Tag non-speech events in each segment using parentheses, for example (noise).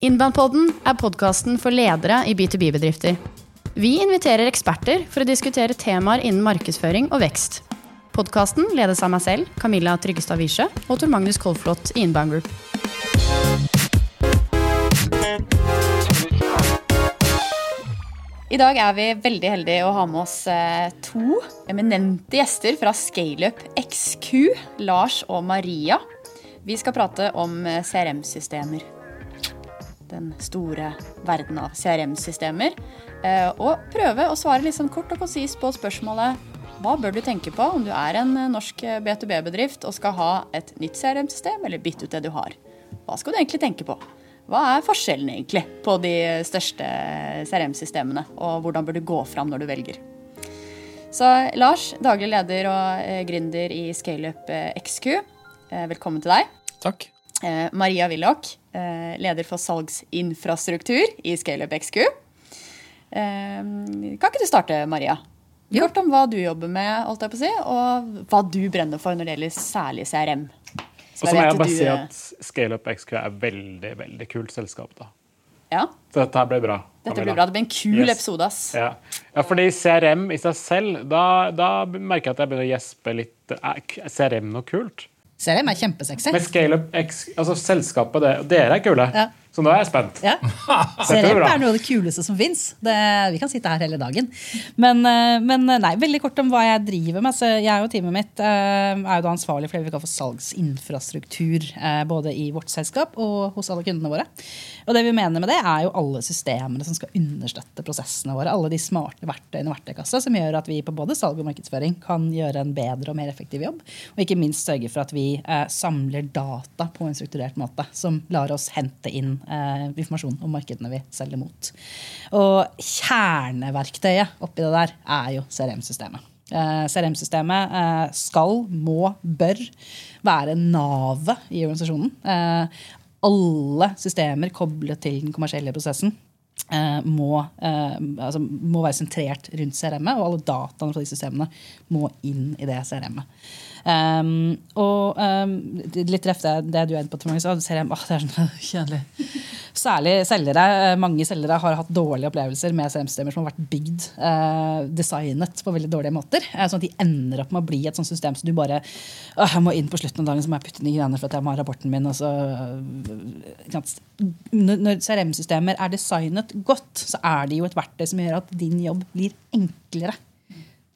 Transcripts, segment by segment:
Innbandpodden er podkasten for ledere i B2B-bedrifter. Vi inviterer eksperter for å diskutere temaer innen markedsføring og vekst. Podkasten ledes av meg selv, Camilla Tryggestad Wiesche, og Tor Magnus Kolflot i Inbound Group. I dag er vi veldig heldige å ha med oss eh, to eminente gjester fra ScaleUp XQ, Lars og Maria. Vi skal prate om eh, CRM-systemer. Den store verden av CRM-systemer. eh, Og prøve å svare litt sånn kort og konsist på spørsmålet hva bør du tenke på om du er en eh, norsk B2B-bedrift og skal ha et nytt CRM-system, eller bytte ut det du har? Hva skal du egentlig tenke på? Hva er forskjellen egentlig på de største CRM-systemene, og hvordan bør du gå fram når du velger? Så Lars, daglig leder og eh, gründer i ScaleUp eh, XQ, eh, velkommen til deg. Takk. Eh, Maria Willoch, eh, leder for salgsinfrastruktur i ScaleUp XQ. Eh, kan ikke du starte, Maria? Kort om hva du jobber med, si, og hva du brenner for når det gjelder særlig CRM. Og så må jeg bare si at ScaleUp XQ er veldig veldig kult selskap. da. Ja, Så dette ble bra. dette ble blir bra. Det blir en kul Yes. episode, ass. Ja. ja, fordi CRM i seg selv, da, da merker jeg at jeg begynner å gjespe litt. Er CRM noe kult? CRM er kjempesexy. Men ScaleUp X, altså selskapet, det, dere er kule. Ja. Så nå er jeg spent. Ja. (laughs) CRM er noe av det kuleste som fins. Vi kan sitte her hele dagen. Men, eh, men nei, veldig kort om hva jeg driver med. Så jeg og teamet mitt eh, er jo da ansvarlig for det vi kaller for salgsinfrastruktur. eh, Både i vårt selskap og hos alle kundene våre. Og det vi mener med det, er jo alle systemene som skal understøtte prosessene våre. Alle de smarte verktøyene i verktøykassa som gjør at vi på både salg og markedsføring kan gjøre en bedre og mer effektiv jobb. Og ikke minst sørge for at vi eh, samler data på en strukturert måte som lar oss hente inn eh, informasjon om markedene vi selger mot. Og kjerneverktøyet oppi det der er jo CRM-systemet. Eh, CRM-systemet eh, skal, må, bør være navet i organisasjonen. Eh, alle systemer koblet til den kommersielle prosessen eh, må, eh, altså, må være sentrert rundt CRM-et, og alle dataene fra de systemene må inn i det CRM-et. Um, og um, litt treff det, du er inne på, Magnus, så CRM oh, det er sånn (laughs) kjedelig. Særlig selgere. eh, Mange selgere har hatt dårlige opplevelser med CRM-systemer som har vært bygd, eh, designet på veldig dårlige måter. eh, sånn at de ender opp med å bli et sånt system som du bare jeg må inn på slutten av dagen så må jeg putte inn i greiene for at jeg må ha rapporten min. Så, når når CRM-systemer er designet godt, så er det jo et verktøy som gjør at din jobb blir enklere.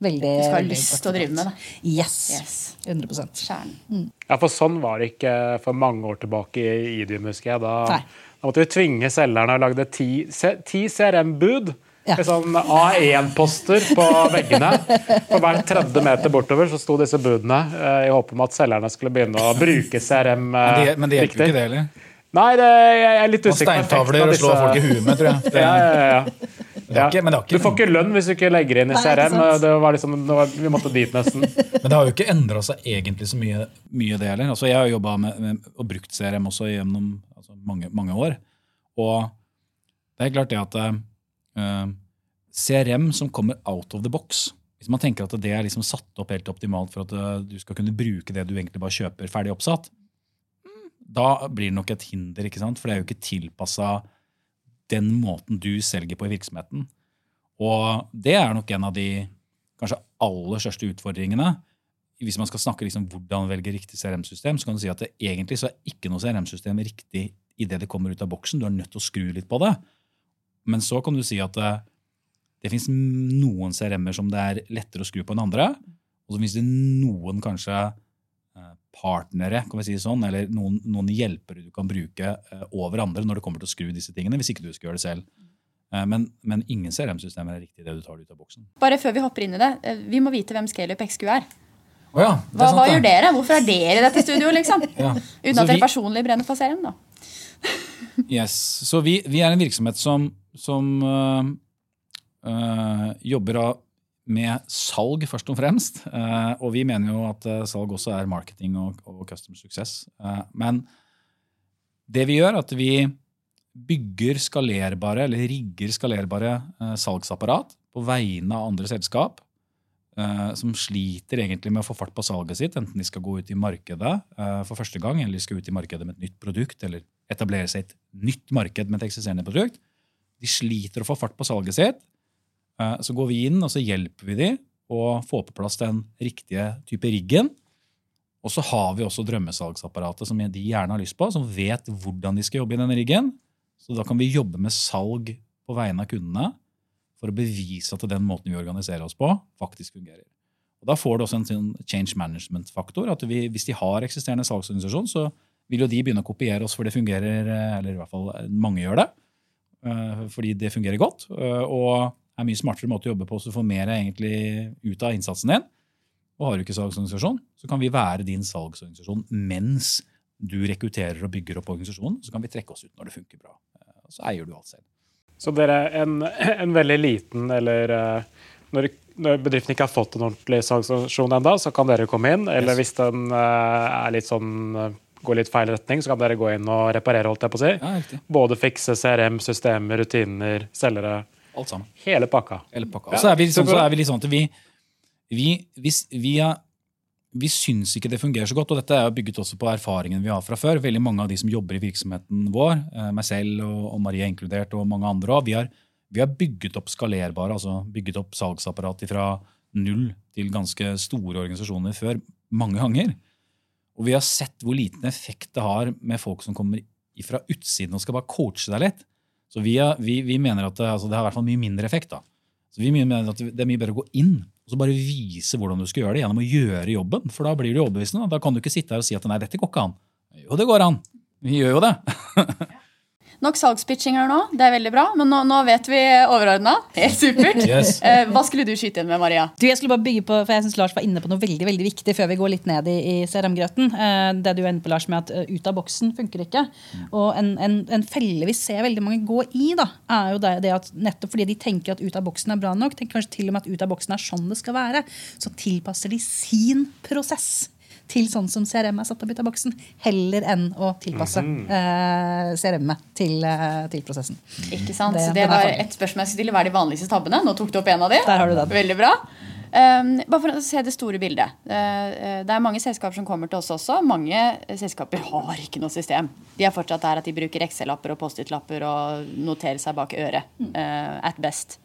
Veldig, Du skal ha lyst til å drive med det. Yes. Yes. 100% Mm. Ja, for sånn var det ikke for mange år tilbake i Idium, husker jeg. Da, da måtte vi tvinge selgerne og lagde ti, ti CRM-bud. Ja. Sånn A1-poster på veggene. For hver 30 meter bortover så sto disse budene eh, i håp om at selgerne skulle begynne å bruke CRM eh, Men det, men det hjelper jo riktig. ikke det heller. Nei, det, jeg er litt usikker Og steintavler av og slå folk i huet med, tror jeg. Det, (laughs) Ja, ja, ja. Er ikke, men, det har Du får ikke lønn hvis du ikke legger inn i CRM. Det var liksom, det var, vi måtte dit nesten. (laughs) men det har jo ikke endra seg egentlig så mye, mye det heller. Altså, jeg har jobba med, med, og brukt CRM også gjennom altså, mange, mange år. Og det er klart det at uh, CRM som kommer out of the box Hvis man tenker at det er liksom satt opp helt optimalt for at eh, du skal kunne bruke det du egentlig bare kjøper ferdig oppsatt, mm, da blir det nok et hinder, ikke sant? for det er jo ikke tilpassa den måten du selger på i virksomheten. Og det er nok en av de kanskje aller største utfordringene. Hvis man skal snakke liksom hvordan velge riktig CRM-system, så kan du si at det egentlig så er ikke noe CRM-system riktig idet det kommer ut av boksen. Du er nødt til å skru litt på det. Men så kan du si at det, det fins noen CRM-er som det er lettere å skru på enn andre. Og så fins det noen kanskje eh, partnere kan vi si sånn, eller noen, noen hjelpere du kan bruke eh, over andre når det kommer til å skru disse tingene, hvis ikke du skal gjøre det selv. Eh, Men, men ingen CRM-systemer er riktig det du tar ut av boksen. Bare før vi hopper inn i det, eh, vi må vite hvem ScaleUp XQ er. Oh ja, er Hva, sant, hva gjør dere? Hvorfor er dere i dette studioet, liksom? (laughs) Ja. Uten at dere personlig brenner for serien, da. (laughs) Yes. Så vi, vi er en virksomhet som, som øh, øh, jobber av- med salg, først og fremst. Eh, og vi mener jo at eh, salg også er marketing og, og customer success. Eh, men det vi gjør, er at vi bygger skalerbare, eller rigger skalerbare salgsapparat på vegne av andre selskap som sliter egentlig med å få fart på salget sitt, enten de skal gå ut i markedet for første gang, eller de skal ut i markedet med et nytt produkt eller etablere seg et nytt marked med et eksisterende produkt. De sliter å få fart på salget sitt. Eh, Så går vi inn og så hjelper vi dem å få på plass den riktige type riggen. Og så har vi også drømmesalgsapparatet som de gjerne har lyst på, som vet hvordan de skal jobbe i denne riggen. Så da kan vi jobbe med salg på vegne av kundene for å bevise at den måten vi organiserer oss på, faktisk fungerer. Og Da får du også en sånn change management-faktor. at vi, Hvis de har eksisterende salgsorganisasjon, så vil jo de begynne å kopiere oss, for det fungerer, eh, eller i hvert fall eh, mange gjør det. Fordi det fungerer godt, og er mye smartere måte å jobbe på, så du får mer egentlig ut av innsatsen din. Og har du ikke salgsorganisasjon, så kan vi være din salgsorganisasjon mens du rekrutterer og bygger opp organisasjonen. Så kan vi trekke oss ut når det funker bra. Eh, Så eier du alt selv. Så dere er en, (clears throat) en veldig liten eller eh, når, når bedriften ikke har fått en ordentlig salgsorganisasjon ennå, så kan dere komme inn. Eller Yes. hvis den eh, er litt sånn, går litt feil retning, så kan dere gå inn og reparere, holdt jeg på å si. Ja. Både fikse CRM, systemer, rutiner, selgere. Alt sammen. Hele pakka. Hele pakka. Og så er vi sånn, så er vi litt sånn at vi, vi, hvis vi, er, vi syns ikke det fungerer så godt, og dette er bygget også på erfaringen vi har fra før. Veldig mange av de som jobber i virksomheten vår, eh, meg selv og, og Maria inkludert, og mange andre også, vi har, vi har bygget opp skalerbare, altså bygget opp salgsapparat fra null til ganske store organisasjoner før mange ganger. Og vi har sett hvor liten effekt det har med folk som kommer fra utsiden og skal bare coache deg litt. Så vi, er, vi, vi mener at det, altså det har i hvert fall mye mindre effekt. da. Så vi mener at Det er mye bedre å gå inn og så bare vise hvordan du skal gjøre det gjennom å gjøre jobben. For da blir du overbevisende. Da kan du ikke sitte her og si at nei, dette går ikke an. Jo, det går an. Vi gjør jo det. (laughs) Nok salgspitching her nå, det er veldig bra. Men nå, nå vet vi overordna. Helt supert. Yes. Eh, hva skulle du skyte inn med, Maria? Du, jeg skulle bare bygge på, for jeg synes Lars var inne på noe veldig veldig viktig før vi går litt ned i, i CRM-grøten. Eh, det du er inne på, Lars, med at eh, ut av boksen funker ikke. Og en, en, en felle vi ser veldig mange gå i, da, er jo det, det at nettopp fordi de tenker at ut av boksen er bra nok, tenker kanskje til og med at ut av boksen er sånn det skal være, så tilpasser de sin prosess til sånn som CRM er satt opp ut av boksen, heller enn å tilpasse eh, CRM-et til, eh, til prosessen. Ikke sant? Det- Så det var et spørsmål jeg skulle stille. Hva er de vanligste tabbene? Nå tok du opp en av de. Der har du den. Veldig bra. Um, bare for å se det store bildet. Uh, uh, det er mange selskaper som kommer til oss også. Mange uh, selskaper har ikke noe system. De er fortsatt der at de bruker Excel-lapper og Post-It-lapper og noterer seg bak øret. uh, at best.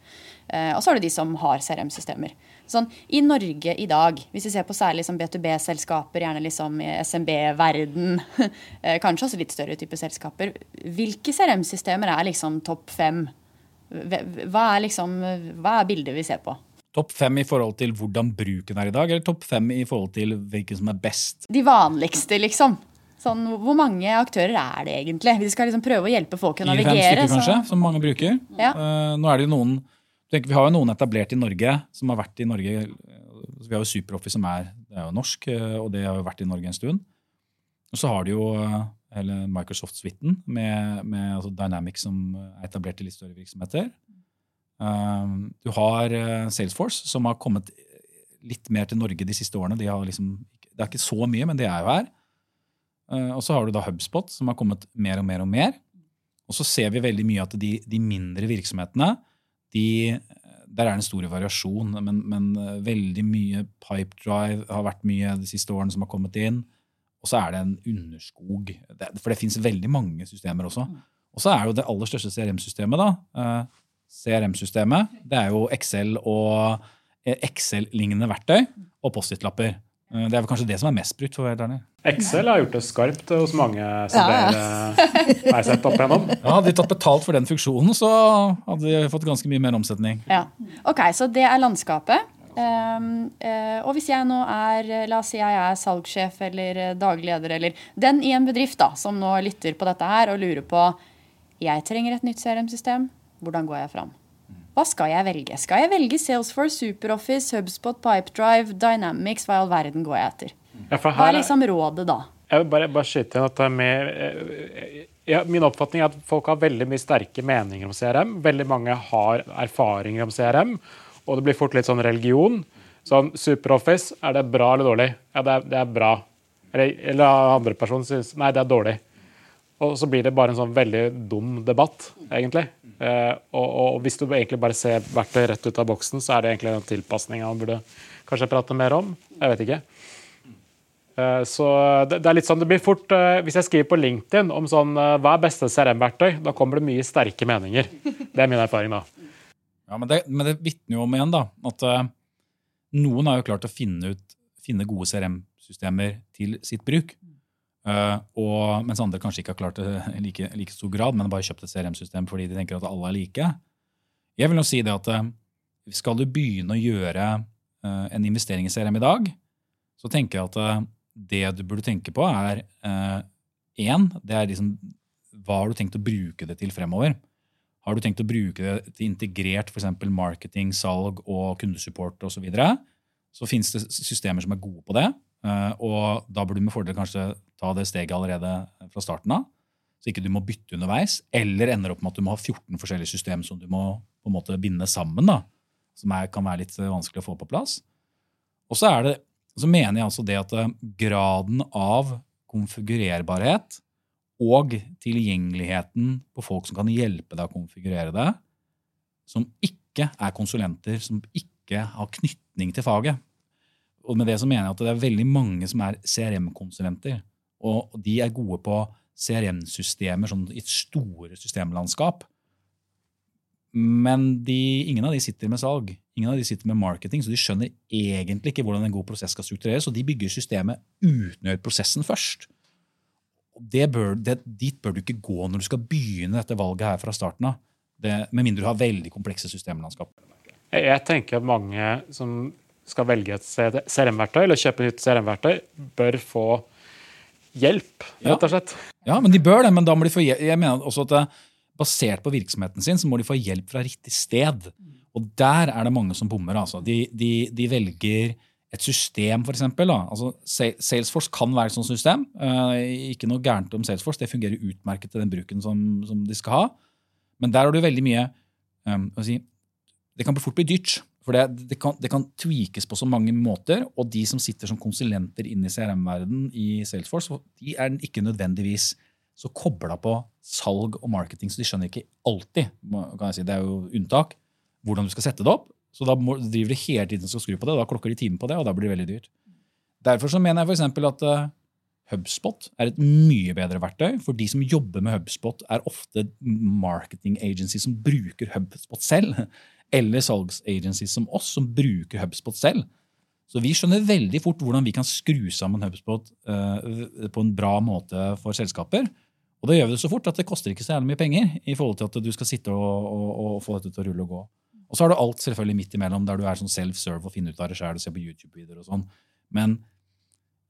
Uh, og så har du de som har CRM-systemer. Sånn, I Norge i dag, hvis vi ser på særlig som B2B-selskaper, gjerne liksom i SMB-verden, (laughs) eh, kanskje også litt større type selskaper, hvilke CRM-systemer er liksom topp fem? Hva er, liksom, hva er bildet vi ser på? Topp fem i forhold til hvordan bruken er i dag, eller topp fem i forhold til hvilken som er best? De vanligste, liksom. Sånn, hvor mange aktører er det egentlig? Vi skal liksom prøve å hjelpe folk å Fire-fem navigere. stykker, kanskje, Så, som mange bruker. Ja. Eh, nå er det jo noen tenk, Vi har jo noen etablert i Norge som har vært i Norge eh, Vi har jo Superoffice, som er, er jo norsk, eh, og det har jo vært i Norge en stund. Og så har de jo eh, hele Microsoft-suiten med, med altså Dynamics, som er etablert i litt større virksomheter. Du har Salesforce, som har kommet litt mer til Norge de siste årene. De liksom, det er ikke så mye, men de er jo her. Og så har du da HubSpot, som har kommet mer og mer og mer. Og så ser vi veldig mye at de, de mindre virksomhetene, de, der er det en stor variasjon. Men, men eh, veldig mye Pipedrive har vært mye de siste årene som har kommet inn. Og så er det en underskog. For det fins veldig mange systemer også. Og så er jo det aller største CRM-systemet, da. eh, CRM-systemet, det er jo Excel og eh, Excel-lignende verktøy og Post-It-lapper. Eh, Det er vel kanskje det som er mest brukt. for å være ærlig. Excel har gjort det skarpt hos mange som Ja, dere har sett opp igjennom. (laughs) Ja, Hadde de tatt betalt for den funksjonen, så hadde de fått ganske mye mer omsetning. ja. Ok, så det er landskapet. Um, uh, og hvis jeg nå er La oss si jeg er salgssjef eller eh, daglig leder eller den i en bedrift da, som nå lytter på dette her og lurer på jeg trenger et nytt CRM-system. Hvordan går jeg fram? Hva skal jeg velge? Skal jeg velge Salesforce, SuperOffice, HubSpot, Pipedrive, Dynamics? Hva i all verden går jeg etter? Ja, for Hva er liksom rådet da? Jeg vil bare, bare skyte inn at med, eh, ja, Min oppfatning er at folk har veldig mye sterke meninger om CRM. Veldig mange har erfaringer om CRM, og det blir fort litt sånn religion. Sånn SuperOffice, er det bra eller dårlig? Ja, det er, det er bra. Eller, eller andre person syns nei, det er dårlig. Og så blir det bare en sånn veldig dum debatt, egentlig. Eh, og, og hvis du egentlig bare ser verktøy rett ut av boksen, så er det egentlig den tilpasninga man burde kanskje prate mer om. Jeg vet ikke. Eh, Så det, det er litt sånn, det blir fort, eh, Hvis jeg skriver på LinkedIn om sånn, eh, hva er beste CRM-verktøy, da kommer det mye sterke meninger. Det er min erfaring. da. Ja, Men det, men det vitner jo om igjen da, at eh, noen har jo klart å finne, ut, finne gode CRM-systemer til sitt bruk. Eh, og, mens andre kanskje ikke har klart det (laughs) i like, like stor grad, men bare kjøpt et CRM-system fordi de tenker at alle er like. Jeg vil jo si det at eh, skal du begynne å gjøre eh, en investering i CRM i dag, så tenker jeg at det du burde tenke på, er én, det er liksom hva har du tenkt å bruke det til fremover? Har du tenkt å bruke det til integrert eksempel marketing, salg og kundesupport osv., så, videre, så finnes det systemer som er gode på det. Eh, Og da burde du med fordel kanskje ta det steget allerede fra starten av. Så ikke du må bytte underveis, eller ender opp med at du må ha 14 forskjellige system som du må på en måte binde sammen. da, Som er, kan være litt eh, vanskelig å få på plass. Og så, det, så mener jeg altså det at eh, graden av konfigurerbarhet og tilgjengeligheten på folk som kan hjelpe deg å konfigurere det, som ikke er konsulenter, som ikke har knytning til faget. Og med det så mener jeg at det er veldig mange som er CRM-konsulenter. Og de er gode på CRM-systemer sånn i store systemlandskap. Men de, ingen av de sitter med salg, ingen av de sitter med marketing, så de skjønner egentlig ikke hvordan en god prosess skal struktureres, og de bygger systemet uten å gjøre prosessen først. Bør, det, dit bør du ikke gå når du skal begynne dette valget her fra starten av. Med mindre du har veldig komplekse systemlandskap. Jeg tenker at mange som skal velge et CRM-verktøy, eller kjøpe nytt CRM-verktøy, bør få hjelp, rett og slett. Ja, men de bør det, men da må de få hjelp. Jeg mener også at basert på virksomheten sin, så må de få hjelp fra riktig sted. Og der er det mange som bommer. altså. De, de, de velger et system, eksempel. Altså, Salesforce kan være et sånt system. Eh, ikke noe gærent om Salesforce, det fungerer utmerket til den bruken som, som de skal ha. Men der har du veldig mye um, si, Det kan fort bli dyrt. For det, det, kan, det kan tweakes på så mange måter, og de som sitter som konsulenter inn i CRM-verdenen i Salesforce, de er ikke nødvendigvis så kobla på salg og marketing, så de skjønner ikke alltid, kan jeg si, det er jo unntak, hvordan du skal sette det opp. Så da må, driver de hele tiden og skal skru på det, og da klokker de timen på det, og da blir det veldig dyrt. Derfor så mener jeg eksempel at eh, HubSpot er et mye bedre verktøy, for de som jobber med HubSpot, er ofte marketing agency som bruker HubSpot selv, eller salgsagencies som oss, som bruker HubSpot selv. Så vi skjønner veldig fort hvordan vi kan skru sammen HubSpot uh, på en bra måte for selskaper. Og da gjør vi det så fort at det koster ikke så jævlig mye penger i forhold til at du skal sitte og, og, og få dette til å rulle og gå. Og så har du alt selvfølgelig midt imellom, der du er sånn self-serve og finner ut av det sjøl og ser på YouTube-videoer og sånn. Men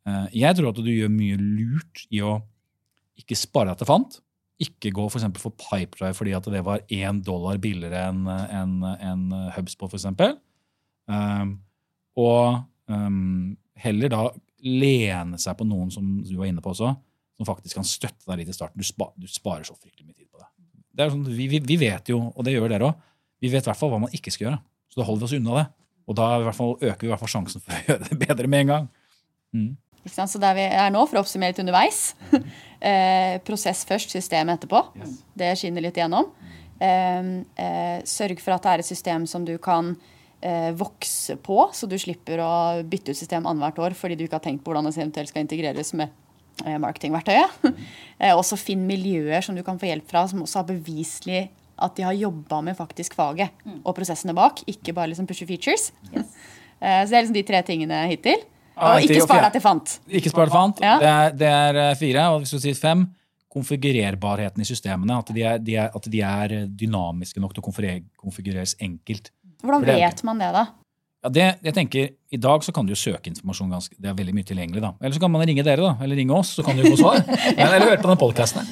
uh, jeg tror at du gjør mye lurt i å ikke spare deg til fant. Ikke gå for, for Pipedrive fordi at det var én dollar billigere enn en, en HubSpot, eksempel. Um, og um, heller da lene seg på noen som du var inne på også, som faktisk kan støtte deg litt i starten. Du, spa, du sparer så fryktelig mye tid på det. det sånn, vi, vi, vi vet jo, og det gjør dere òg, vi vet i hvert fall hva man ikke skal gjøre. Så da holder vi oss unna det. Og da er øker vi i hvert fall sjansen for å (laughs) gjøre det bedre med en gang. Sant? Så der vi er nå, for å oppsummere litt underveis (laughs) eh, Prosess først, system etterpå. Det skinner litt igjennom. Eh, eh, sørg for at det er et system som du kan eh, vokse på, så du slipper å bytte ut system annethvert år fordi du ikke har tenkt på hvordan det eventuelt skal integreres med eh, marketingverktøyet. (laughs) eh, også finn miljøer som du kan få hjelp fra, som også har beviselig at de har jobba med faktisk faget og prosessene bak, ikke bare liksom pushe features. Yes. (laughs) så det er liksom de tre tingene hittil. Ah, Og ikke spar deg til fant. Ikke spar det fant. Ja. Det, er, det er eh, fire. Og hvis du sier fem, konfigurerbarheten i systemene. At de er, de er, at de er dynamiske nok til å konfigureres enkelt. Hvordan vet man det, da? Ja, det, jeg tenker, I dag så kan du jo søke informasjon ganske, det er veldig mye tilgjengelig. da. Eller så kan man ringe dere, da, eller ringe oss, så kan du jo få svar. (laughs) Men, eller høre på den podkasten.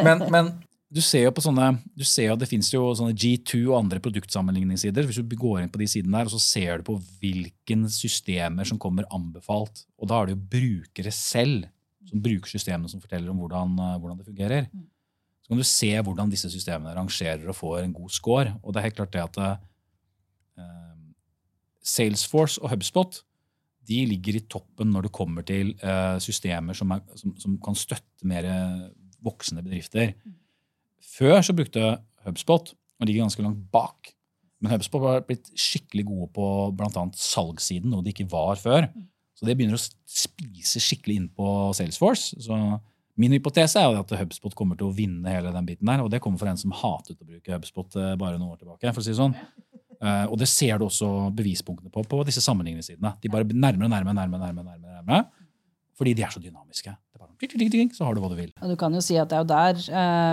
Men, men du ser jo på sånne, du ser jo det fins jo sånne G2 og andre produktsammenligningssider. Hvis du går inn på de sidene der, og så ser du på hvilke systemer som kommer anbefalt. Og da er det jo brukere selv som bruker systemene som forteller om hvordan, eh, hvordan det fungerer. Så kan du se hvordan disse systemene rangerer og får en god score. Og det er helt klart det at eh, Salesforce og HubSpot de ligger i toppen når det kommer til eh, systemer som, er, som, som kan støtte mer voksne bedrifter. Før så brukte HubSpot, og ligger ganske langt bak. Men HubSpot har blitt skikkelig gode på bl.a. salgssiden, noe de ikke var før. Så det begynner å spise skikkelig inn på Salesforce. Så min hypotese er jo at HubSpot kommer til å vinne hele den biten der. Og det kommer fra en som hatet å bruke HubSpot eh, bare noen år tilbake. for å si det sånn. Uh, og det ser du også bevispunktene på på disse sammenligningssidene. De bare nærmere, nærmere, nærmere, nærmere, nærmere. Fordi de er så dynamiske. Bare, så har du hva du vil. Og du kan jo si at det er jo der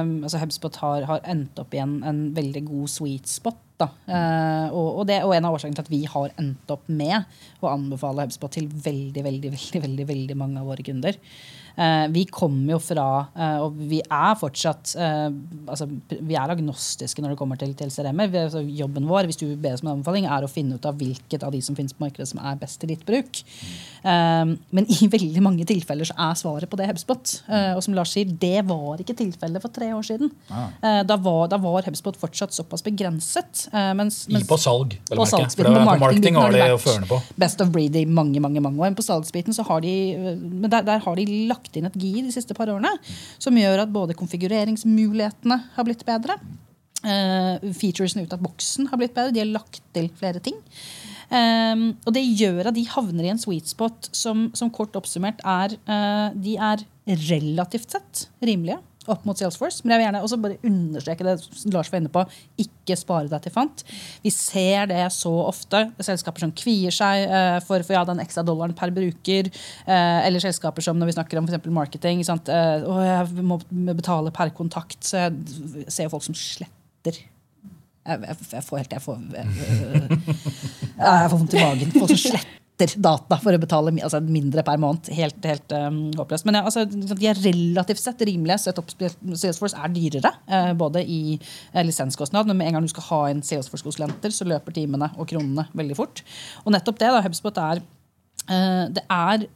um, altså HubSpot har, har, endt opp i en, en veldig god sweet spot. Uh, og, og, det, og en av årsakene til at vi har endt opp med å anbefale HubSpot til veldig, veldig, veldig, veldig, veldig mange av våre kunder. Eh, vi kommer jo fra, eh, og vi er fortsatt eh, altså, Vi er agnostiske når det kommer til, til CRM-er. Altså, jobben vår hvis du ber oss om en anbefaling, er å finne ut av hvilket av de som finnes på markedet som er best til ditt bruk. Men i veldig mange tilfeller så er svaret på det HubSpot. Og som Lars sier, det var ikke tilfellet for tre år siden. Ah. Da, var, da var HubSpot fortsatt såpass begrenset. Mens, mens, på salg, vel å merke. For på marketing, har de førende på. Best of breed i mange mange, mange år. Men på salgsbiten så har de, men der, der har de lagt lagt inn et GIR de siste par årene som gjør at både konfigureringsmulighetene har blitt bedre. Uh, featuresene ut av boksen har blitt bedre. De har lagt til flere ting. Um, og det gjør at de havner i en sweet spot som, som kort oppsummert er, uh, de er relativt sett rimelige opp mot Salesforce. Men jeg vil gjerne også bare understreke det Lars var inne på. Ikke spare deg til fant. Vi ser det så ofte. Selskaper som kvier seg uh, for, for ja, den ekstra dollaren per bruker. Uh, eller selskaper som når vi snakker om for marketing. Sant? Uh, å, jeg må betale per kontakt. Så jeg ser folk som sletter. Jeg, jeg, jeg får helt jeg, (laughs) jeg får vondt i magen. Folk som sletter etter data for å betale altså mindre per måned. Helt, helt um, håpløst. Men ja, altså, de er relativt sett rimelige. Så et Salesforce er dyrere, uh, både i uh, lisenskostnad, men med en gang du skal ha en Salesforce-konsulenter, så løper timene og kronene veldig fort. Og nettopp det, da, HubSpot er uh, det er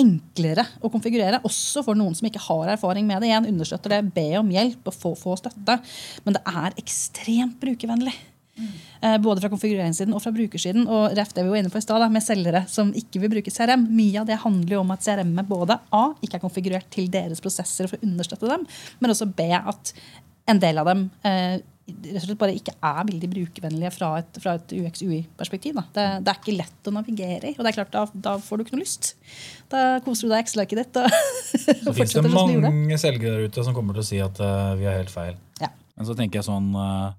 enklere å konfigurere, også for noen som ikke har erfaring med det. Igjen understøtter det, be om hjelp og få, få støtte. Men det er ekstremt brukervennlig. Mm. Både fra konfigureringssiden og fra brukersiden. Og ref det vi var inne på i sted, med selgere som ikke vil bruke CRM. Mye av det handler jo om at CRM-et både A, ikke er konfigurert til deres prosesser for å understøtte dem, men også B, at en del av dem eh, rett og slett bare ikke er veldig brukervennlige fra et, fra et UX-UI-perspektiv. Det, det, er ikke lett å navigere i, og det er klart, da, da får du ikke noe lyst. Da koser du deg Excel-arket ditt. Og, (laughs) så fins det mange selgere der ute som kommer til å si at uh, vi har helt feil. Ja. Men så tenker jeg sånn uh,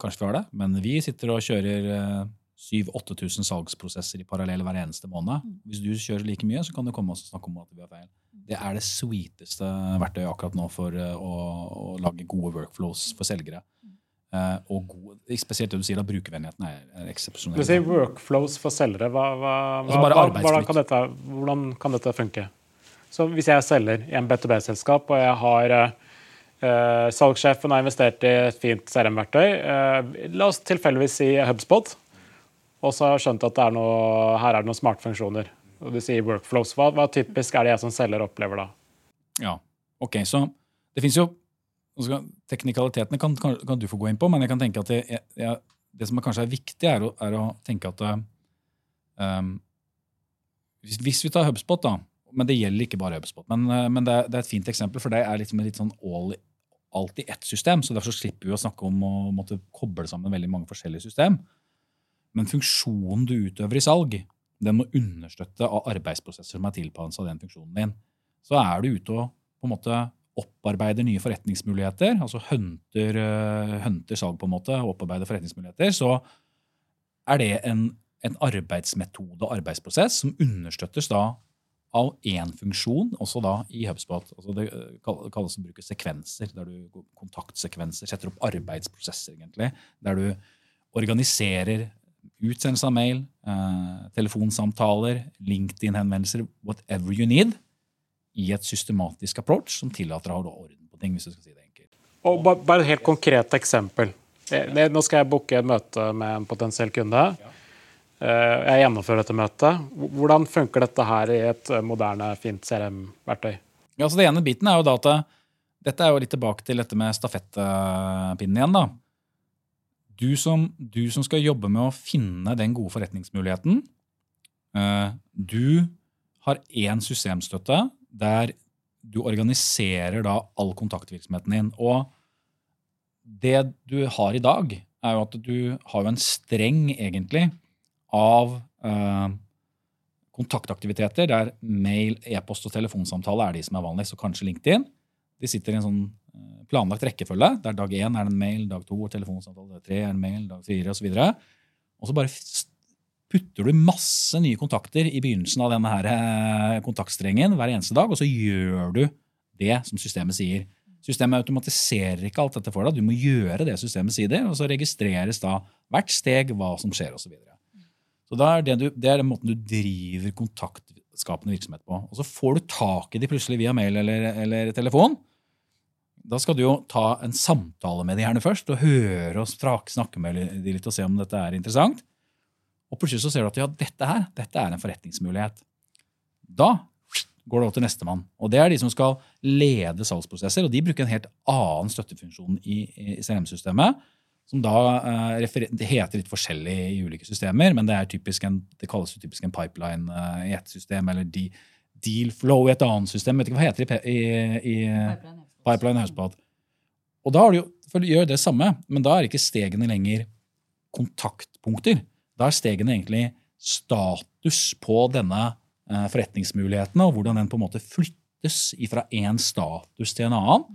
kanskje vi har det, men vi sitter og kjører eh, 7000-8000 salgsprosesser i parallell hver eneste måned. Mm. Hvis du kjører like mye, så kan du komme og snakke om at vi har feil. Det er det sweeteste verktøyet akkurat nå for uh, å, å, lage gode workflows for selgere. Og god, spesielt det du sier, da brukervennligheten er, er eksepsjonell. Du sier workflows for selgere. Hva, hva, altså hva, hvordan, kan dette, hvordan, kan dette, funke? Så Hvis jeg er selger i en B2B-selskap og jeg har uh, salgssjefen har investert i et fint CRM-verktøy. Uh, la oss tilfeldigvis si HubSpot. Og så har jeg skjønt at er noe, her er det noen smartfunksjoner. Og du sier workflows. Hva, hva, typisk er det jeg som selger opplever da? Ja, ok, så det fins jo Teknikalitetene kan, kan, kan, du få gå inn på, men jeg kan tenke at det, jeg, det som kanskje er viktig, er å, er å tenke at um, hvis, hvis, vi tar HubSpot, da, men det gjelder ikke bare HubSpot. Men, men det, er, det, er, et fint eksempel, for det er liksom litt sånn all alt i ett system. så Derfor slipper vi å snakke om å måtte koble sammen veldig mange forskjellige system. Men funksjonen du utøver i salg, den må understøtte av arbeidsprosesser som er tilpasset den funksjonen din. Så er du ute og på en måte opparbeider nye forretningsmuligheter, altså hunter, hunter salg på en måte, opparbeider forretningsmuligheter, så er det en, en arbeidsmetode og arbeidsprosess som understøttes da av én funksjon, også da i HubSpot. Altså det eh, kalles å bruke sekvenser, der du kontaktsekvenser, setter opp arbeidsprosesser, egentlig. Der du organiserer utsendelse av mail, eh, telefonsamtaler, LinkedIn-henvendelser, whatever you need, i et systematisk approach som tillater å ha orden på ting. hvis du skal si det enkelt. Og Bare et helt konkret eksempel. Nå skal jeg booke et møte med en potensiell kunde. Ja. Eh, jeg gjennomfører dette møtet. Hvordan funker dette her i et eh, moderne, fint CRM-verktøy? Ja, så det ene biten er jo da at eh, dette er jo litt tilbake til dette med stafettpinnen igjen. da. Du som, du som, skal jobbe med å finne den gode forretningsmuligheten, du har én systemstøtte der du organiserer da all kontaktvirksomheten din. Og det du har i dag, er jo at du har en streng, egentlig, av eh, kontaktaktiviteter der mail, e-post og telefonsamtale er de som er vanligst, og kanskje LinkedIn. De sitter i en sånn eh, planlagt rekkefølge, der dag én er det en mail, dag to er telefonsamtale, dag tre er det en mail, dag fire osv. Og så bare putter du masse nye kontakter i begynnelsen av denne her eh, kontaktstrengen hver eneste dag, og så gjør du det som systemet sier. Systemet automatiserer ikke alt dette for deg. Du må gjøre det systemet sier, og så registreres da hvert steg hva som skjer osv. Så, det er det, du, det er den måten du driver kontaktskapende virksomhet på. Og så får du tak i de plutselig via mail eller, eller telefon. Da skal du jo ta en samtale med de gjerne først, og høre og snakke med de litt og se om dette er interessant. Og plutselig så ser du at ja, dette her, dette er en forretningsmulighet. Da går det over til nestemann. Og det er de som skal lede salgsprosesser, og de bruker en helt annen støttefunksjon i, i CRM-systemet, som da eh, det heter litt forskjellig i ulike systemer, men det, en, det kalles jo typisk en pipeline eh, i ett system, eller de, deal flow i et annet system. vet ikke hva heter det i, i, i Pipeline HubSpot. Og da har du jo, for du gjør det samme, men da er ikke stegene lenger kontaktpunkter. Da er stegene egentlig status på denne eh, forretningsmuligheten, og hvordan den på en måte flyttes fra én status til en annen.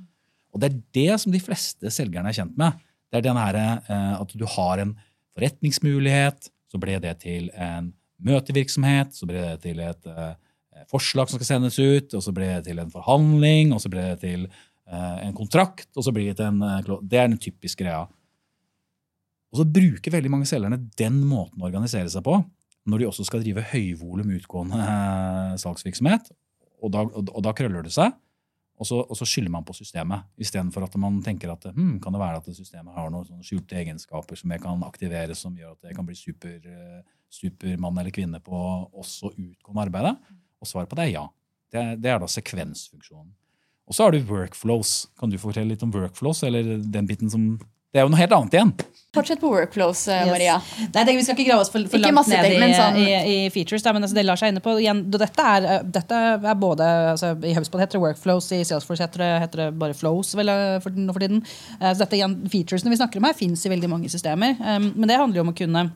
Og det er det som de fleste selgerne er kjent med. Det er den herre eh, at du har en forretningsmulighet, så ble det til en møtevirksomhet, så ble det til et eh, forslag som skal sendes ut, og så ble det til en forhandling, og så ble det til eh, en kontrakt, og så blir det til en Det er den typiske greia. Og så bruker veldig mange selgerne den måten å organisere seg på når de også skal drive høyvolum utgående salgsvirksomhet. Og da, og da krøller det seg, og så, og så skylder man på systemet. Istedenfor at man tenker at hm, kan det være at systemet har noen skjulte egenskaper som jeg kan aktivere, som gjør at jeg kan bli super, eh, supermann eller -kvinne på også utgående arbeidet? Og svaret på det er ja. Det, det er da sekvensfunksjonen. Og så har du workflows. Kan du fortelle litt om workflows? eller den biten som... Det er jo noe helt annet igjen. Fortsett på workflows, Maria. Yes. Nei, Vi skal ikke grave oss for, for langt ned i, sånn- i, i features. Da, men altså, det lar seg inne på. Igjen, dette, er, eh, dette er både altså, I HubSpot heter det workflows, i Salesforce heter det, heter det bare flows vel, eh, for, for tiden. Eh, Så dette igjen, Featuresene vi snakker om her, fins i veldig mange systemer. Um, Men det handler jo om å kunne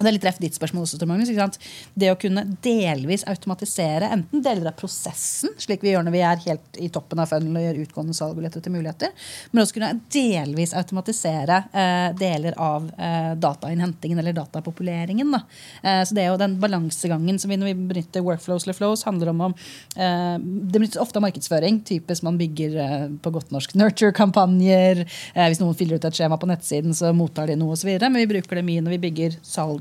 og det er litt reff ditt spørsmål også, Magnus? Det å kunne delvis automatisere enten deler av prosessen, slik vi gjør når vi er helt i toppen av funnel og gjør utgående salg og leter etter muligheter, men også kunne delvis automatisere eh, deler av eh, datainnhentingen eller datapopuleringen. Da. Eh, så det er jo den balansegangen som vi når vi benytter workflows eller flows, handler om om eh, Det benyttes ofte av markedsføring, typisk man bygger eh, på godt norsk nurture-kampanjer. Eh, hvis noen fyller ut et skjema på nettsiden, så mottar de noe osv. Men vi bruker det mye når vi bygger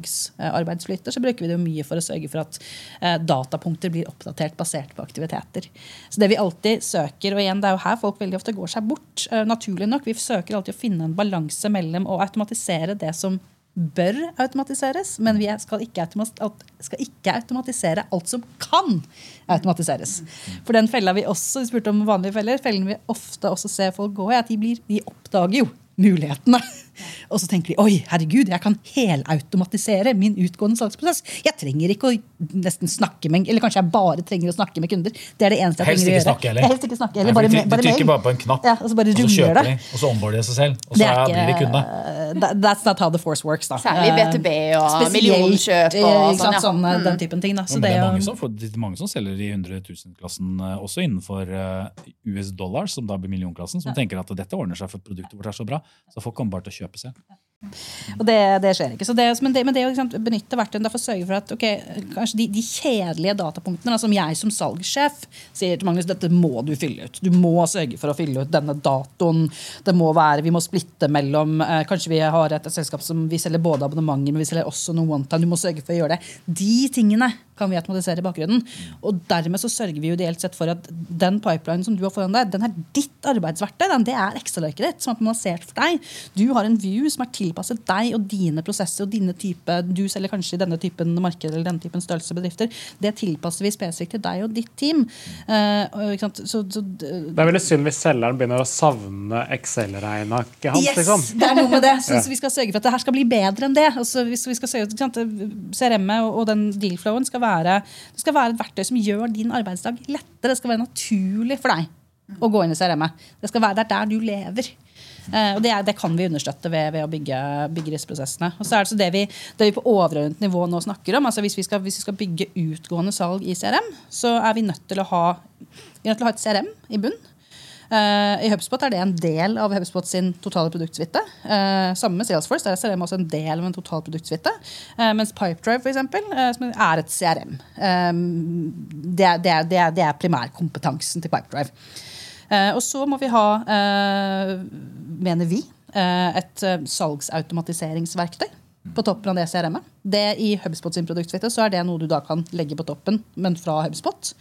salgsarbeidsflytter. Så bruker vi det jo mye for å sørge for at eh, datapunkter blir oppdatert basert på aktiviteter. Så det vi alltid søker, og igjen det er jo her folk veldig ofte går seg bort, eh, naturlig nok, vi søker alltid å finne en balanse mellom å automatisere det som bør automatiseres, men vi skal ikke, skal ikke automatisere alt som kan automatiseres. For den fella vi også vi spurte om vanlige feller, fellen vi ofte også ser folk gå i, at de, blir, de oppdager jo mulighetene. Og så tenker de oi, herregud, jeg kan helautomatisere min utgående salgsprosess. Jeg trenger ikke å nesten snakke med Eller kanskje jeg bare trenger å snakke med kunder. Det er det eneste jeg Helst trenger å gjøre. snakke heller. Helst ikke snakke, eller Nei, bare, de, de bare trykker bare på en knapp, Ja, og så bare og så kjøper det. de, og så onboarder de seg selv. Og så Det er ikke- blir de kunde. (laughs) That- That's not how the force works. da. Særlig BTB B2B og millionkjøp og eh, ikke sånn, ja. sånn, eh, Mm. den typen ting. Da. Så Men det det er mange som, får, det er mange som selger i 100 000-klassen også innenfor eh, US dollars, som da blir millionklassen, som tenker at dette ordner seg for produktet vårt er så bra. Så folk kommer bare til å kjøpe selv. Og det, det skjer ikke. Det, men det, men det å sant, benytte verktøyene derfor sørge for at okay, kanskje de, de kjedelige datapunktene, da, som jeg som salgssjef sier til Magnus, dette må du fylle ut. Du må sørge for å fylle ut denne datoen. Det må være, Vi må splitte mellom eh, Kanskje vi har et, et selskap som vi selger både abonnementer, men vi selger også noe one time. Du må sørge for å gjøre det. De tingene kan vi automatisere i bakgrunnen. Og dermed så sørger vi jo ideelt sett for at den pipelinen som du har foran deg, den er ditt arbeidsverktøy. Den, det er Excel-arket ditt som er plassert for deg. Du har en view som er tilpasset deg og dine prosesser og dine type Du selger kanskje i denne typen marked eller denne typen størrelse bedrifter. Det tilpasser vi spesifikt til deg og ditt team. Uh? Så, så, Det er veldig synd hvis selgeren begynner å savne Excel-regnearket hans. Yes, liksom. det er noe med det. Så, Ja. så vi skal sørge for at det her skal bli bedre enn det. Altså, vi skal sørge, CRM-et og, og den deal-flowen skal være, det skal være et verktøy som gjør din arbeidsdag lettere. Det skal være naturlig for deg å gå inn i CRM-et. Det, skal være- det er der du lever. Eh, og det, er, det, kan vi understøtte ved, ved å bygge, bygge, disse prosessene. Og så er det, så det, vi, det vi på overordnet nivå nå snakker om, altså hvis vi, skal, hvis vi skal bygge utgående salg i CRM, så er vi nødt til å ha, til å ha et CRM i bunn. Uh, I HubSpot er det en del av HubSpot sin totale produktsvitte. Uh, sammen med Salesforce der er CRM også en del av en total produktsvitte. Uh, mens Pipedrive for eksempel, uh, er et CRM. Det er, det, det, er, det, er, primærkompetansen til Pipedrive. Og så må vi ha, mener vi, et salgsautomatiseringsverktøy på toppen av det CRM-et. Det I HubSpot sin produktfitte så er det noe du da kan legge på toppen, men fra HubSpot.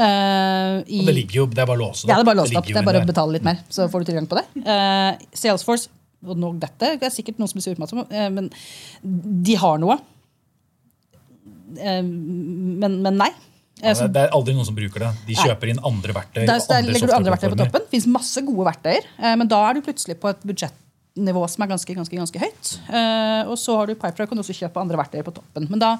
Uh, i, det ligger jo, det er bare å låse det Ja, det er bare låst opp. Det er bare å betale litt mer, så får du tilgang på det. Uh, Salesforce og nå dette det er sikkert noen som blir sur på meg, uh, men de har noe. men, men nei. Ja, det er aldri noen som bruker det. De kjøper inn andre verktøy. Der, der legger du andre verktøy på toppen. Det fins masse gode verktøyer, men da er du plutselig på et budsjettnivå som er ganske, ganske, ganske høyt. og så har du Pipedrive, kan du også kjøpe andre verktøy på toppen. Men da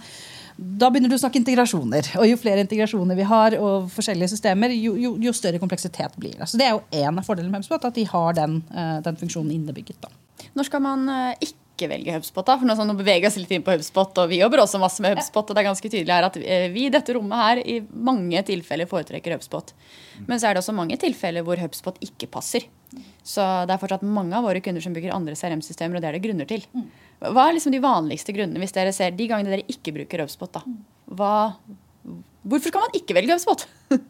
da begynner du å snakke integrasjoner. Og jo flere integrasjoner vi har, og forskjellige systemer, jo, jo, jo større kompleksitet blir det. Så det er jo en av fordelene med HubSpot, at de har den, eh, den funksjonen innebygget. Da. Når skal man eh, ikke velge HubSpot? da? For nå, sånn, nå beveger vi oss litt inn på HubSpot, og vi jobber også masse med HubSpot. og det er ganske tydelig her at eh, Vi i dette rommet her i mange tilfeller foretrekker HubSpot. Men så er det også mange tilfeller hvor HubSpot ikke passer. Så det er fortsatt mange av våre kunder som bruker andre CRM-systemer, og det er det grunner til. Hva er liksom de vanligste grunnene hvis dere ser de gangene dere ikke bruker HubSpot? da? Hva, hvorfor skal man ikke velge HubSpot? (laughs)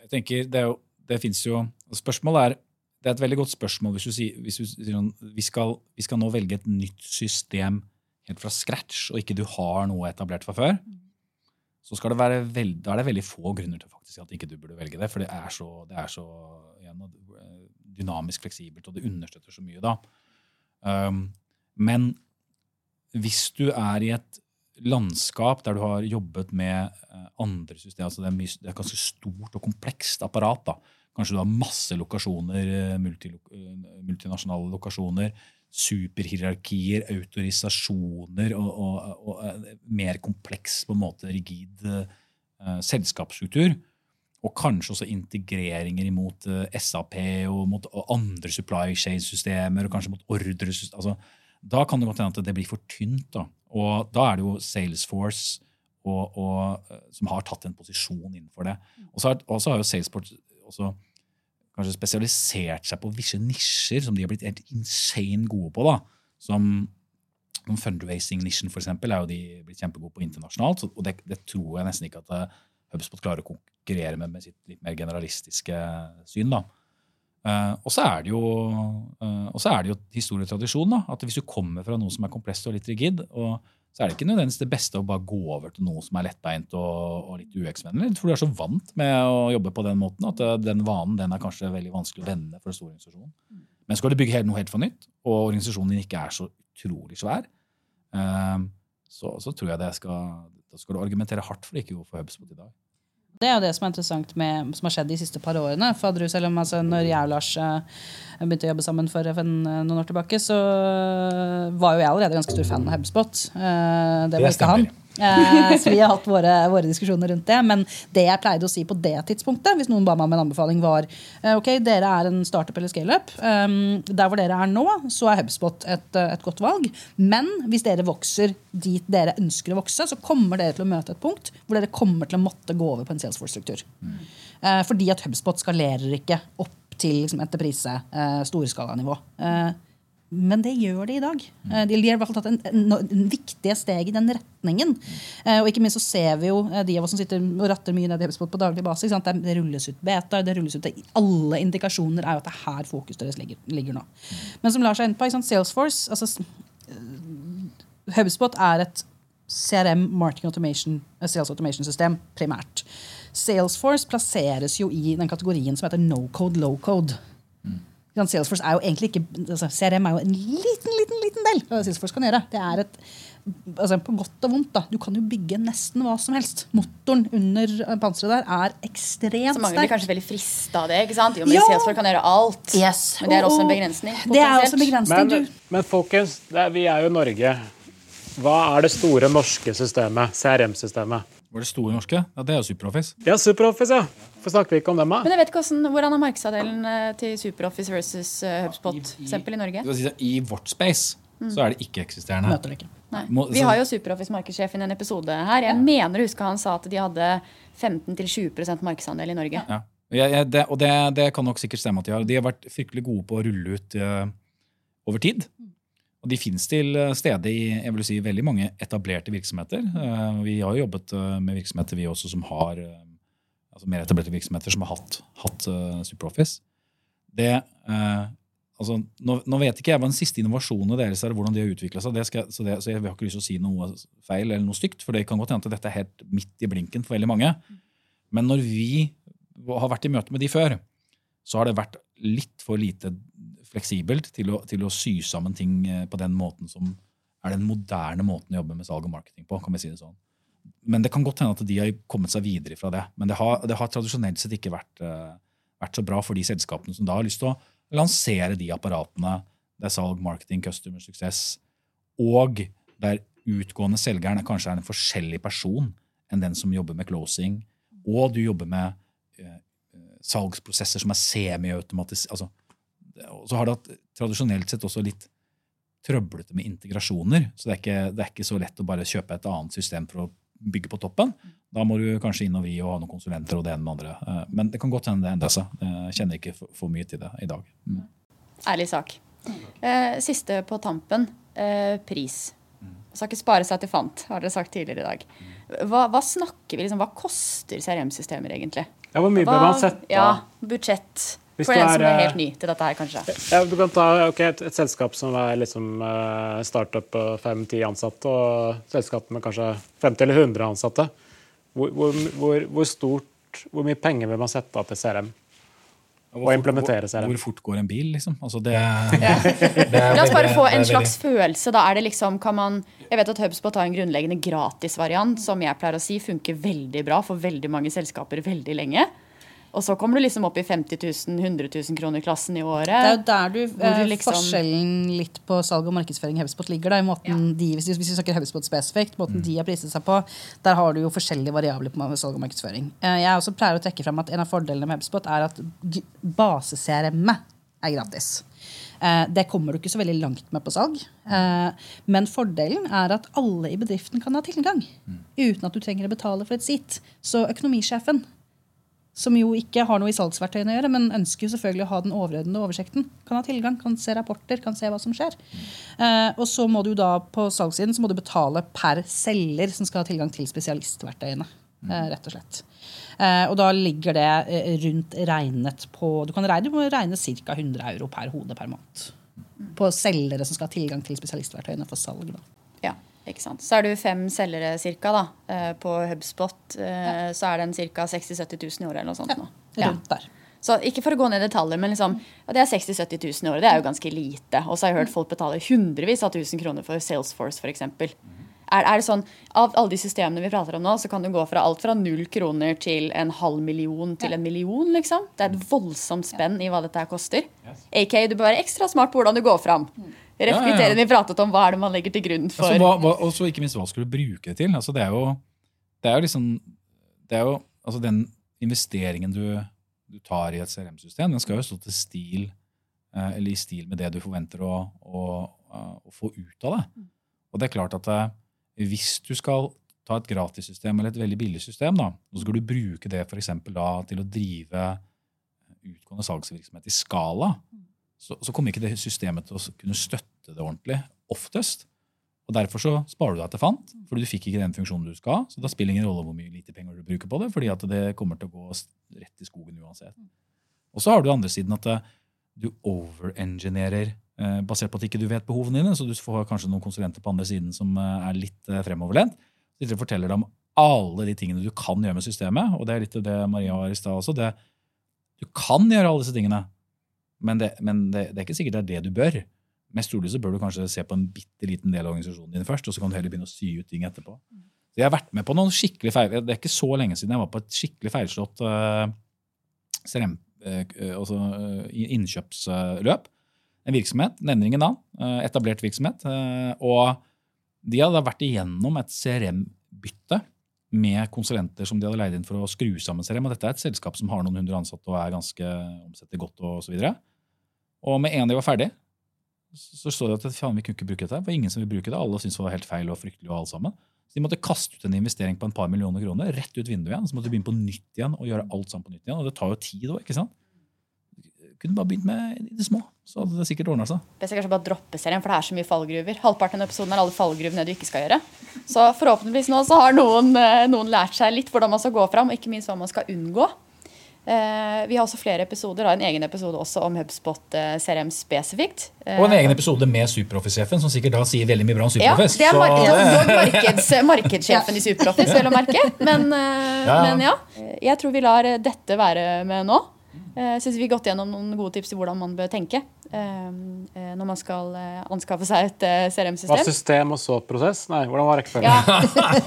jeg tenker, det, er jo, det fins jo Spørsmålet er det er et veldig godt spørsmål hvis du sier, hvis du sier sånn, vi, skal, vi skal nå velge et nytt system helt fra scratch, og ikke du har noe etablert fra før. Så skal det være veld, da er det veldig få grunner til faktisk at ikke du burde velge det. For det er så, det er så igjen, dynamisk fleksibelt, og det understøtter så mye da. Um, men hvis du er i et landskap der du har jobbet med uh, andre systemer, altså det det er et ganske stort og komplekst apparat da. Kanskje du har masse lokasjoner, uh, multi, uh, multinasjonale lokasjoner, superhierarkier, autorisasjoner og, og, og mer kompleks, på en måte rigid selskapsstruktur og kanskje også integreringer imot uh, eh, SAP og mot andre supply chain-systemer, og kanskje mot ordresystemer. Altså, da kan det godt hende at det blir for tynt. Da. Og da er det jo Salesforce og, og, eh, som har tatt en posisjon innenfor det. Og så har, jo Salesforce også kanskje spesialisert seg på visse nisjer som de har blitt helt insane gode på. da, som Fundraising-nisjen for eksempel, er jo de blitt kjempegode på internasjonalt. og det, det, tror jeg nesten ikke at eh, HubSpot klarer å konkurrere med, med sitt litt mer generalistiske syn. da. Uh, og så er uh, er det jo historietradisjon. da, at Hvis du kommer fra noe som er komplekst og litt rigid, og, så er det ikke nødvendigvis det beste å bare gå over til noe som er lettbeint og, og litt UX-vennlig. For du er så vant med å jobbe på den måten at uh, den vanen den er kanskje veldig vanskelig å vende for en stor organisasjon. Men skal du bygge noe helt for nytt, og organisasjonen din ikke er så utrolig svær, så, så, tror jeg det skal, da skal du argumentere hardt for det ikke gå for HubSpot i dag. Det er jo det som er interessant med, som har skjedd de siste par årene. For selv om altså, når jeg og Lars uh, begynte å jobbe sammen for, for noen år tilbake, så var jo jeg allerede ganske stor fan av HubSpot. Det var ikke han. Eh, så vi har hatt våre, våre, diskusjoner rundt det. Men det jeg pleide å si på det tidspunktet, hvis noen ba meg om en anbefaling, var eh, ok, dere er en startup eller scaleup. Um, der hvor dere er nå, så er HubSpot et, eh, et, godt valg. Men hvis dere vokser dit dere ønsker å vokse, så kommer dere til å møte et punkt hvor dere kommer til å måtte gå over på en Salesforce-struktur. Fordi at HubSpot skalerer ikke opp til liksom, entreprise, uh, storskalanivå. Men det gjør de i dag. Eh, de har i hvert fall tatt en, en, en viktige steg i den retningen. Eh, og ikke minst så ser vi jo eh, de av oss som sitter og ratter mye ned i HubSpot på daglig basis. Det rulles ut beta, det rulles ut Alle indikasjoner er jo at det er her fokuset deres ligger, ligger nå. Men som Lars er inne på, Salesforce altså, HubSpot er et CRM, marketing automation, sales automation system, primært. Salesforce plasseres jo i den kategorien som heter no code, low code. Salesforce er jo egentlig ikke, altså CRM er jo en liten liten, liten del av det Salesforce kan gjøre. Det er et, altså På godt og vondt. da, Du kan jo bygge nesten hva som helst. Motoren under panseret der er ekstremt sterk. Så mange blir kanskje veldig frista av det. ikke sant? Jo, men ja. Salesforce kan gjøre alt. Yes. Men det er også en begrensning. Det er også en begrensning. Men, men folkens, er, vi er jo Norge. Hva er det store norske systemet, CRM-systemet? Var det Store Norske? Ja, Det er jo SuperOffice. Ja, SuperOffice, ja. Hvorfor snakker vi ikke om dem, da? Men jeg vet ikke hvordan, hvordan er markedsandelen eh, til SuperOffice versus eh, HubSpot for eksempel i Norge? Si I vårt space så er det ikke-eksisterende. Vi har jo SuperOffice markedssjefen i en episode her. Jeg mener å huske han sa at de hadde 15-20% markedsandel i Norge. Ja. Jeg, jeg, det, og det, det kan nok sikkert stemme at de har. De har vært fryktelig gode på å rulle ut uh, over tid. Og de finnes til eh, stede i jeg vil si, veldig mange etablerte virksomheter. Eh, vi har jo jobbet eh, med virksomheter vi også som har altså mer etablerte virksomheter som har hatt, hatt SuperOffice. Det, altså, nå, nå vet ikke jeg hva den siste innovasjonen deres er, hvordan de har utvikla seg. Skal, så, det, så jeg har ikke lyst til å si noe feil eller noe stygt, for det kan godt hende at dette er helt midt i blinken for veldig mange. Men når vi har vært i møte med de før, så har det vært litt for lite fleksibelt til å, til å sy sammen ting eh, på den måten som er den moderne måten å jobbe med salg og marketing på. kan vi si det sånn. Men det kan godt hende at de har kommet seg videre fra det. Men det har, det har tradisjonelt sett ikke vært, eh, vært så bra for de selskapene som da har lyst til å lansere de apparatene der salg, marketing, customer success, og der utgående selgeren er kanskje er en forskjellig person enn den som jobber med closing, og du jobber med eh, salgsprosesser som er semi-automatisk. Altså, så har det hatt tradisjonelt sett også litt trøblete med integrasjoner. Så det er, ikke, det er ikke så lett å bare kjøpe et annet system for å bygge på toppen. Da må du kanskje inn og vri og ha noen konsulenter og det ene med andre. Eh, Men det kan godt hende det endrer seg. Jeg kjenner ikke for, for mye til det i dag. Mm. Ærlig sak. Eh, siste på tampen. Pris. pris. Skal ikke spare seg til fant, har dere sagt tidligere i dag. Hva, hva snakker vi liksom, hva koster CRM-systemer egentlig? Ja, Hvor mye bør man sette Ja, budsjett. Hvis For en er, som er eh, helt ny til dette her, kanskje. Ja, du kan ta okay, et, et selskap som er liksom uh, startup på fem-ti ansatte, og selskap med kanskje 50 eller 100 ansatte. Hvor, hvor, hvor, hvor stort, hvor mye penger vil man sette av til CRM? Og implementere CRM? hvor fort går en bil, liksom? Altså det, (laughs) det er La oss bare få en slags følelse. Da er det liksom, kan man, jeg vet at HubSpot har en grunnleggende gratisvariant som jeg pleier å si funker veldig bra for veldig mange selskaper veldig lenge. Og så kommer du liksom opp i 50 000, 100 000 kroner-klassen i året. Det er jo der du, Hvor eh, liksom- forskjellen litt på salg og markedsføring i HubSpot ligger. Da, i måten de, hvis, hvis vi snakker HubSpot spesifikt, måten Mm. de har priset seg på, der har du jo forskjellige variabler på salg og markedsføring. Eh, Jeg også pleier å trekke frem at En av fordelene med HubSpot er at base-CRM-et er gratis. Eh, Det kommer du ikke så veldig langt med på salg. Eh, Men fordelen er at alle i bedriften kan ha tilgang. Uten at du trenger å betale for et sitt. Så økonomisjefen som jo ikke har noe i salgsverktøyene å gjøre, men ønsker jo selvfølgelig å ha den overordnede oversikten. Kan ha tilgang, kan se rapporter, kan se hva som skjer. Eh, og så må du da på salgssiden så må du betale per selger som skal ha tilgang til spesialistverktøyene. Eh, rett og slett. Eh, og da ligger det eh, rundt regnet på Du kan regne, du må regne ca. 100 euro per hode per måned. På selgere som skal ha tilgang til spesialistverktøyene for salg. Da. Så er du fem selgere cirka da, eh, på HubSpot, ja. så er den ca. 60 000-70 000 i året eller noe sånt. nå. Ja. Rundt der. Så ikke for å gå ned i detaljer, men liksom, ja, det er 60 000-70 000 i året. Det er jo ganske lite. Og så har jeg hørt folk betale hundrevis av tusen kroner for Salesforce f.eks. Er, er det sånn, Av alle de systemene vi prater om nå, så kan du gå fra alt fra null kroner til en halv million til en million. liksom. Det er et voldsomt spenn i hva dette her koster. AK, du bør være ekstra smart på hvordan du går fram. Reflektere vi pratet om hva er det man legger til grunn for. Altså, hva, hva, og så ikke minst, hva skal du bruke det til? Altså, det er jo, det er jo liksom det er jo, altså Den investeringen du, du tar i et CRM-system, den skal jo stå til stil eh, eller i stil med det du forventer å, å, eh, å få ut av det. Og det er klart at eh, hvis du skal ta et gratissystem eller et veldig billig system, da, og så skal du bruke det for da, til å drive utgående salgsvirksomhet i skala, så, så kommer ikke det systemet til å kunne støtte det ordentlig oftest. Og Derfor så sparer du deg til fant, fordi du fikk ikke den funksjonen du skal ha. Så da spiller ingen rolle hvor mye lite penger du bruker på det, fordi at det kommer til å gå rett i skogen uansett. Og så har du andre siden at eh, du overengineerer eh, basert på at ikke du vet behovene dine, så du får kanskje noen konsulenter på andre siden som eh, er litt fremoverlent. De forteller deg om alle de tingene du kan gjøre med systemet, og det er litt det Maria var i stad også. Det, du kan gjøre alle disse tingene, men, det, men det, det er ikke sikkert det er det du bør. Mest trolig så bør du kanskje se på en bitte liten del av organisasjonen din først, og så kan du heller begynne å sy ut ting etterpå. Så jeg har vært med på noen skikkelig feil, Det er ikke så lenge siden jeg var på et skikkelig feilslått uh, CRM, eh, altså, eh, innkjøpsløp. En virksomhet, nevner ingen navn, eh, etablert virksomhet. eh, og de hadde vært igjennom et CRM-bytte med konsulenter som de hadde leid inn for å skru sammen CRM. Og dette er et selskap som har noen hundre ansatte og er ganske omsetter godt. Og videre. Og med en gang de var ferdig, så så de at faen, vi kunne ikke bruke dette. Det var ingen som ville bruke det. Alle syntes det var helt feil og fryktelig. og alt sammen. Så de måtte kaste ut en investering på en par millioner kroner, rett ut vinduet igjen. Så måtte de begynne på nytt igjen og gjøre alt sammen på nytt igjen. Og det tar jo tid òg, ikke sant? Kunne bare begynt med i det små, så hadde det sikkert ordna seg. Best kanskje bare droppe serien, for det er så mye fallgruver. Halvparten av episoden er alle fallgruvene du ikke skal gjøre. Så forhåpentligvis nå så har noen, eh, noen lært seg litt hvordan man skal gå fram, og ikke minst hva man skal unngå. Eh, vi har også flere episoder, en egen episode også om HubSpot eh, CRM spesifikt. Eh, Og en egen episode med Superoffice-sjefen, som sikkert da sier veldig mye bra om ja, det er Så marked, (laughs) markeds, markedssjefen i Superoffice, vel å merke. Men, eh, Ja, ja. men ja. Jeg tror vi lar dette være med nå. Jeg syns vi har gått gjennom noen gode tips til hvordan man bør tenke eh, eh, når man skal eh, anskaffe seg et eh, CRM-system. Hva system og så prosess? Nei, hvordan var rekkefølgen? Ja,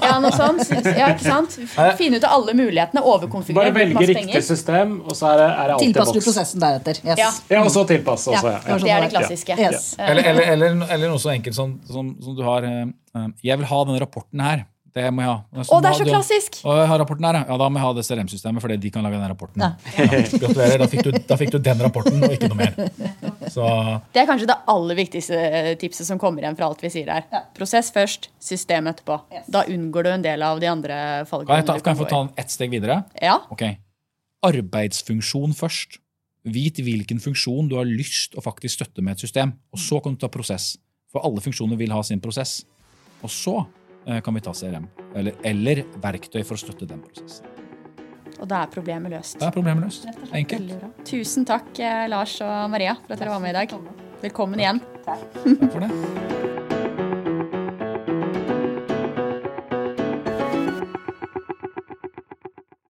ja, noe sånt. Ja, ikke sant? Finne ut av alle mulighetene. Overkonfigurere. Bare velge riktig penger. system, og så er det, er det alltid Tilpasser du prosessen deretter. Yes. Ja. Ja, og så tilpasse også, ja. Ja, ja. Det er det klassiske. Yes. Eh, Eller, eller, eller, eller noe så enkelt som, som, som du har eh, eh, Jeg vil ha denne rapporten her. Det må jeg ha. Å, det er så klassisk! Og jeg har rapporten her, ja. ja, Da må jeg ha det CRM-systemet, fordi de kan lage den rapporten. Ja. (laughs) Gratulerer. Da fikk, du, da fikk du den rapporten, og ikke noe mer. Så Det er kanskje det aller viktigste eh, tipset som kommer igjen fra alt vi sier her. Prosess først, system etterpå. Da unngår du en del av de andre kan fallgrunnene. ta, kan jeg få ta den ett steg videre? Ja, Ok. Arbeidsfunksjon først. Vit hvilken funksjon du har lyst å faktisk støtte med et system. Og så kan du ta prosess. For alle funksjoner vil ha sin prosess. Og så kan vi ta CRM. Eller, eller verktøy for å støtte den prosessen. Og da er problemet løst. Da er problemet løst. Enkelt. Tusen takk, eh, Lars og Maria, for at dere var med i dag. Velkommen igjen. Takk for det.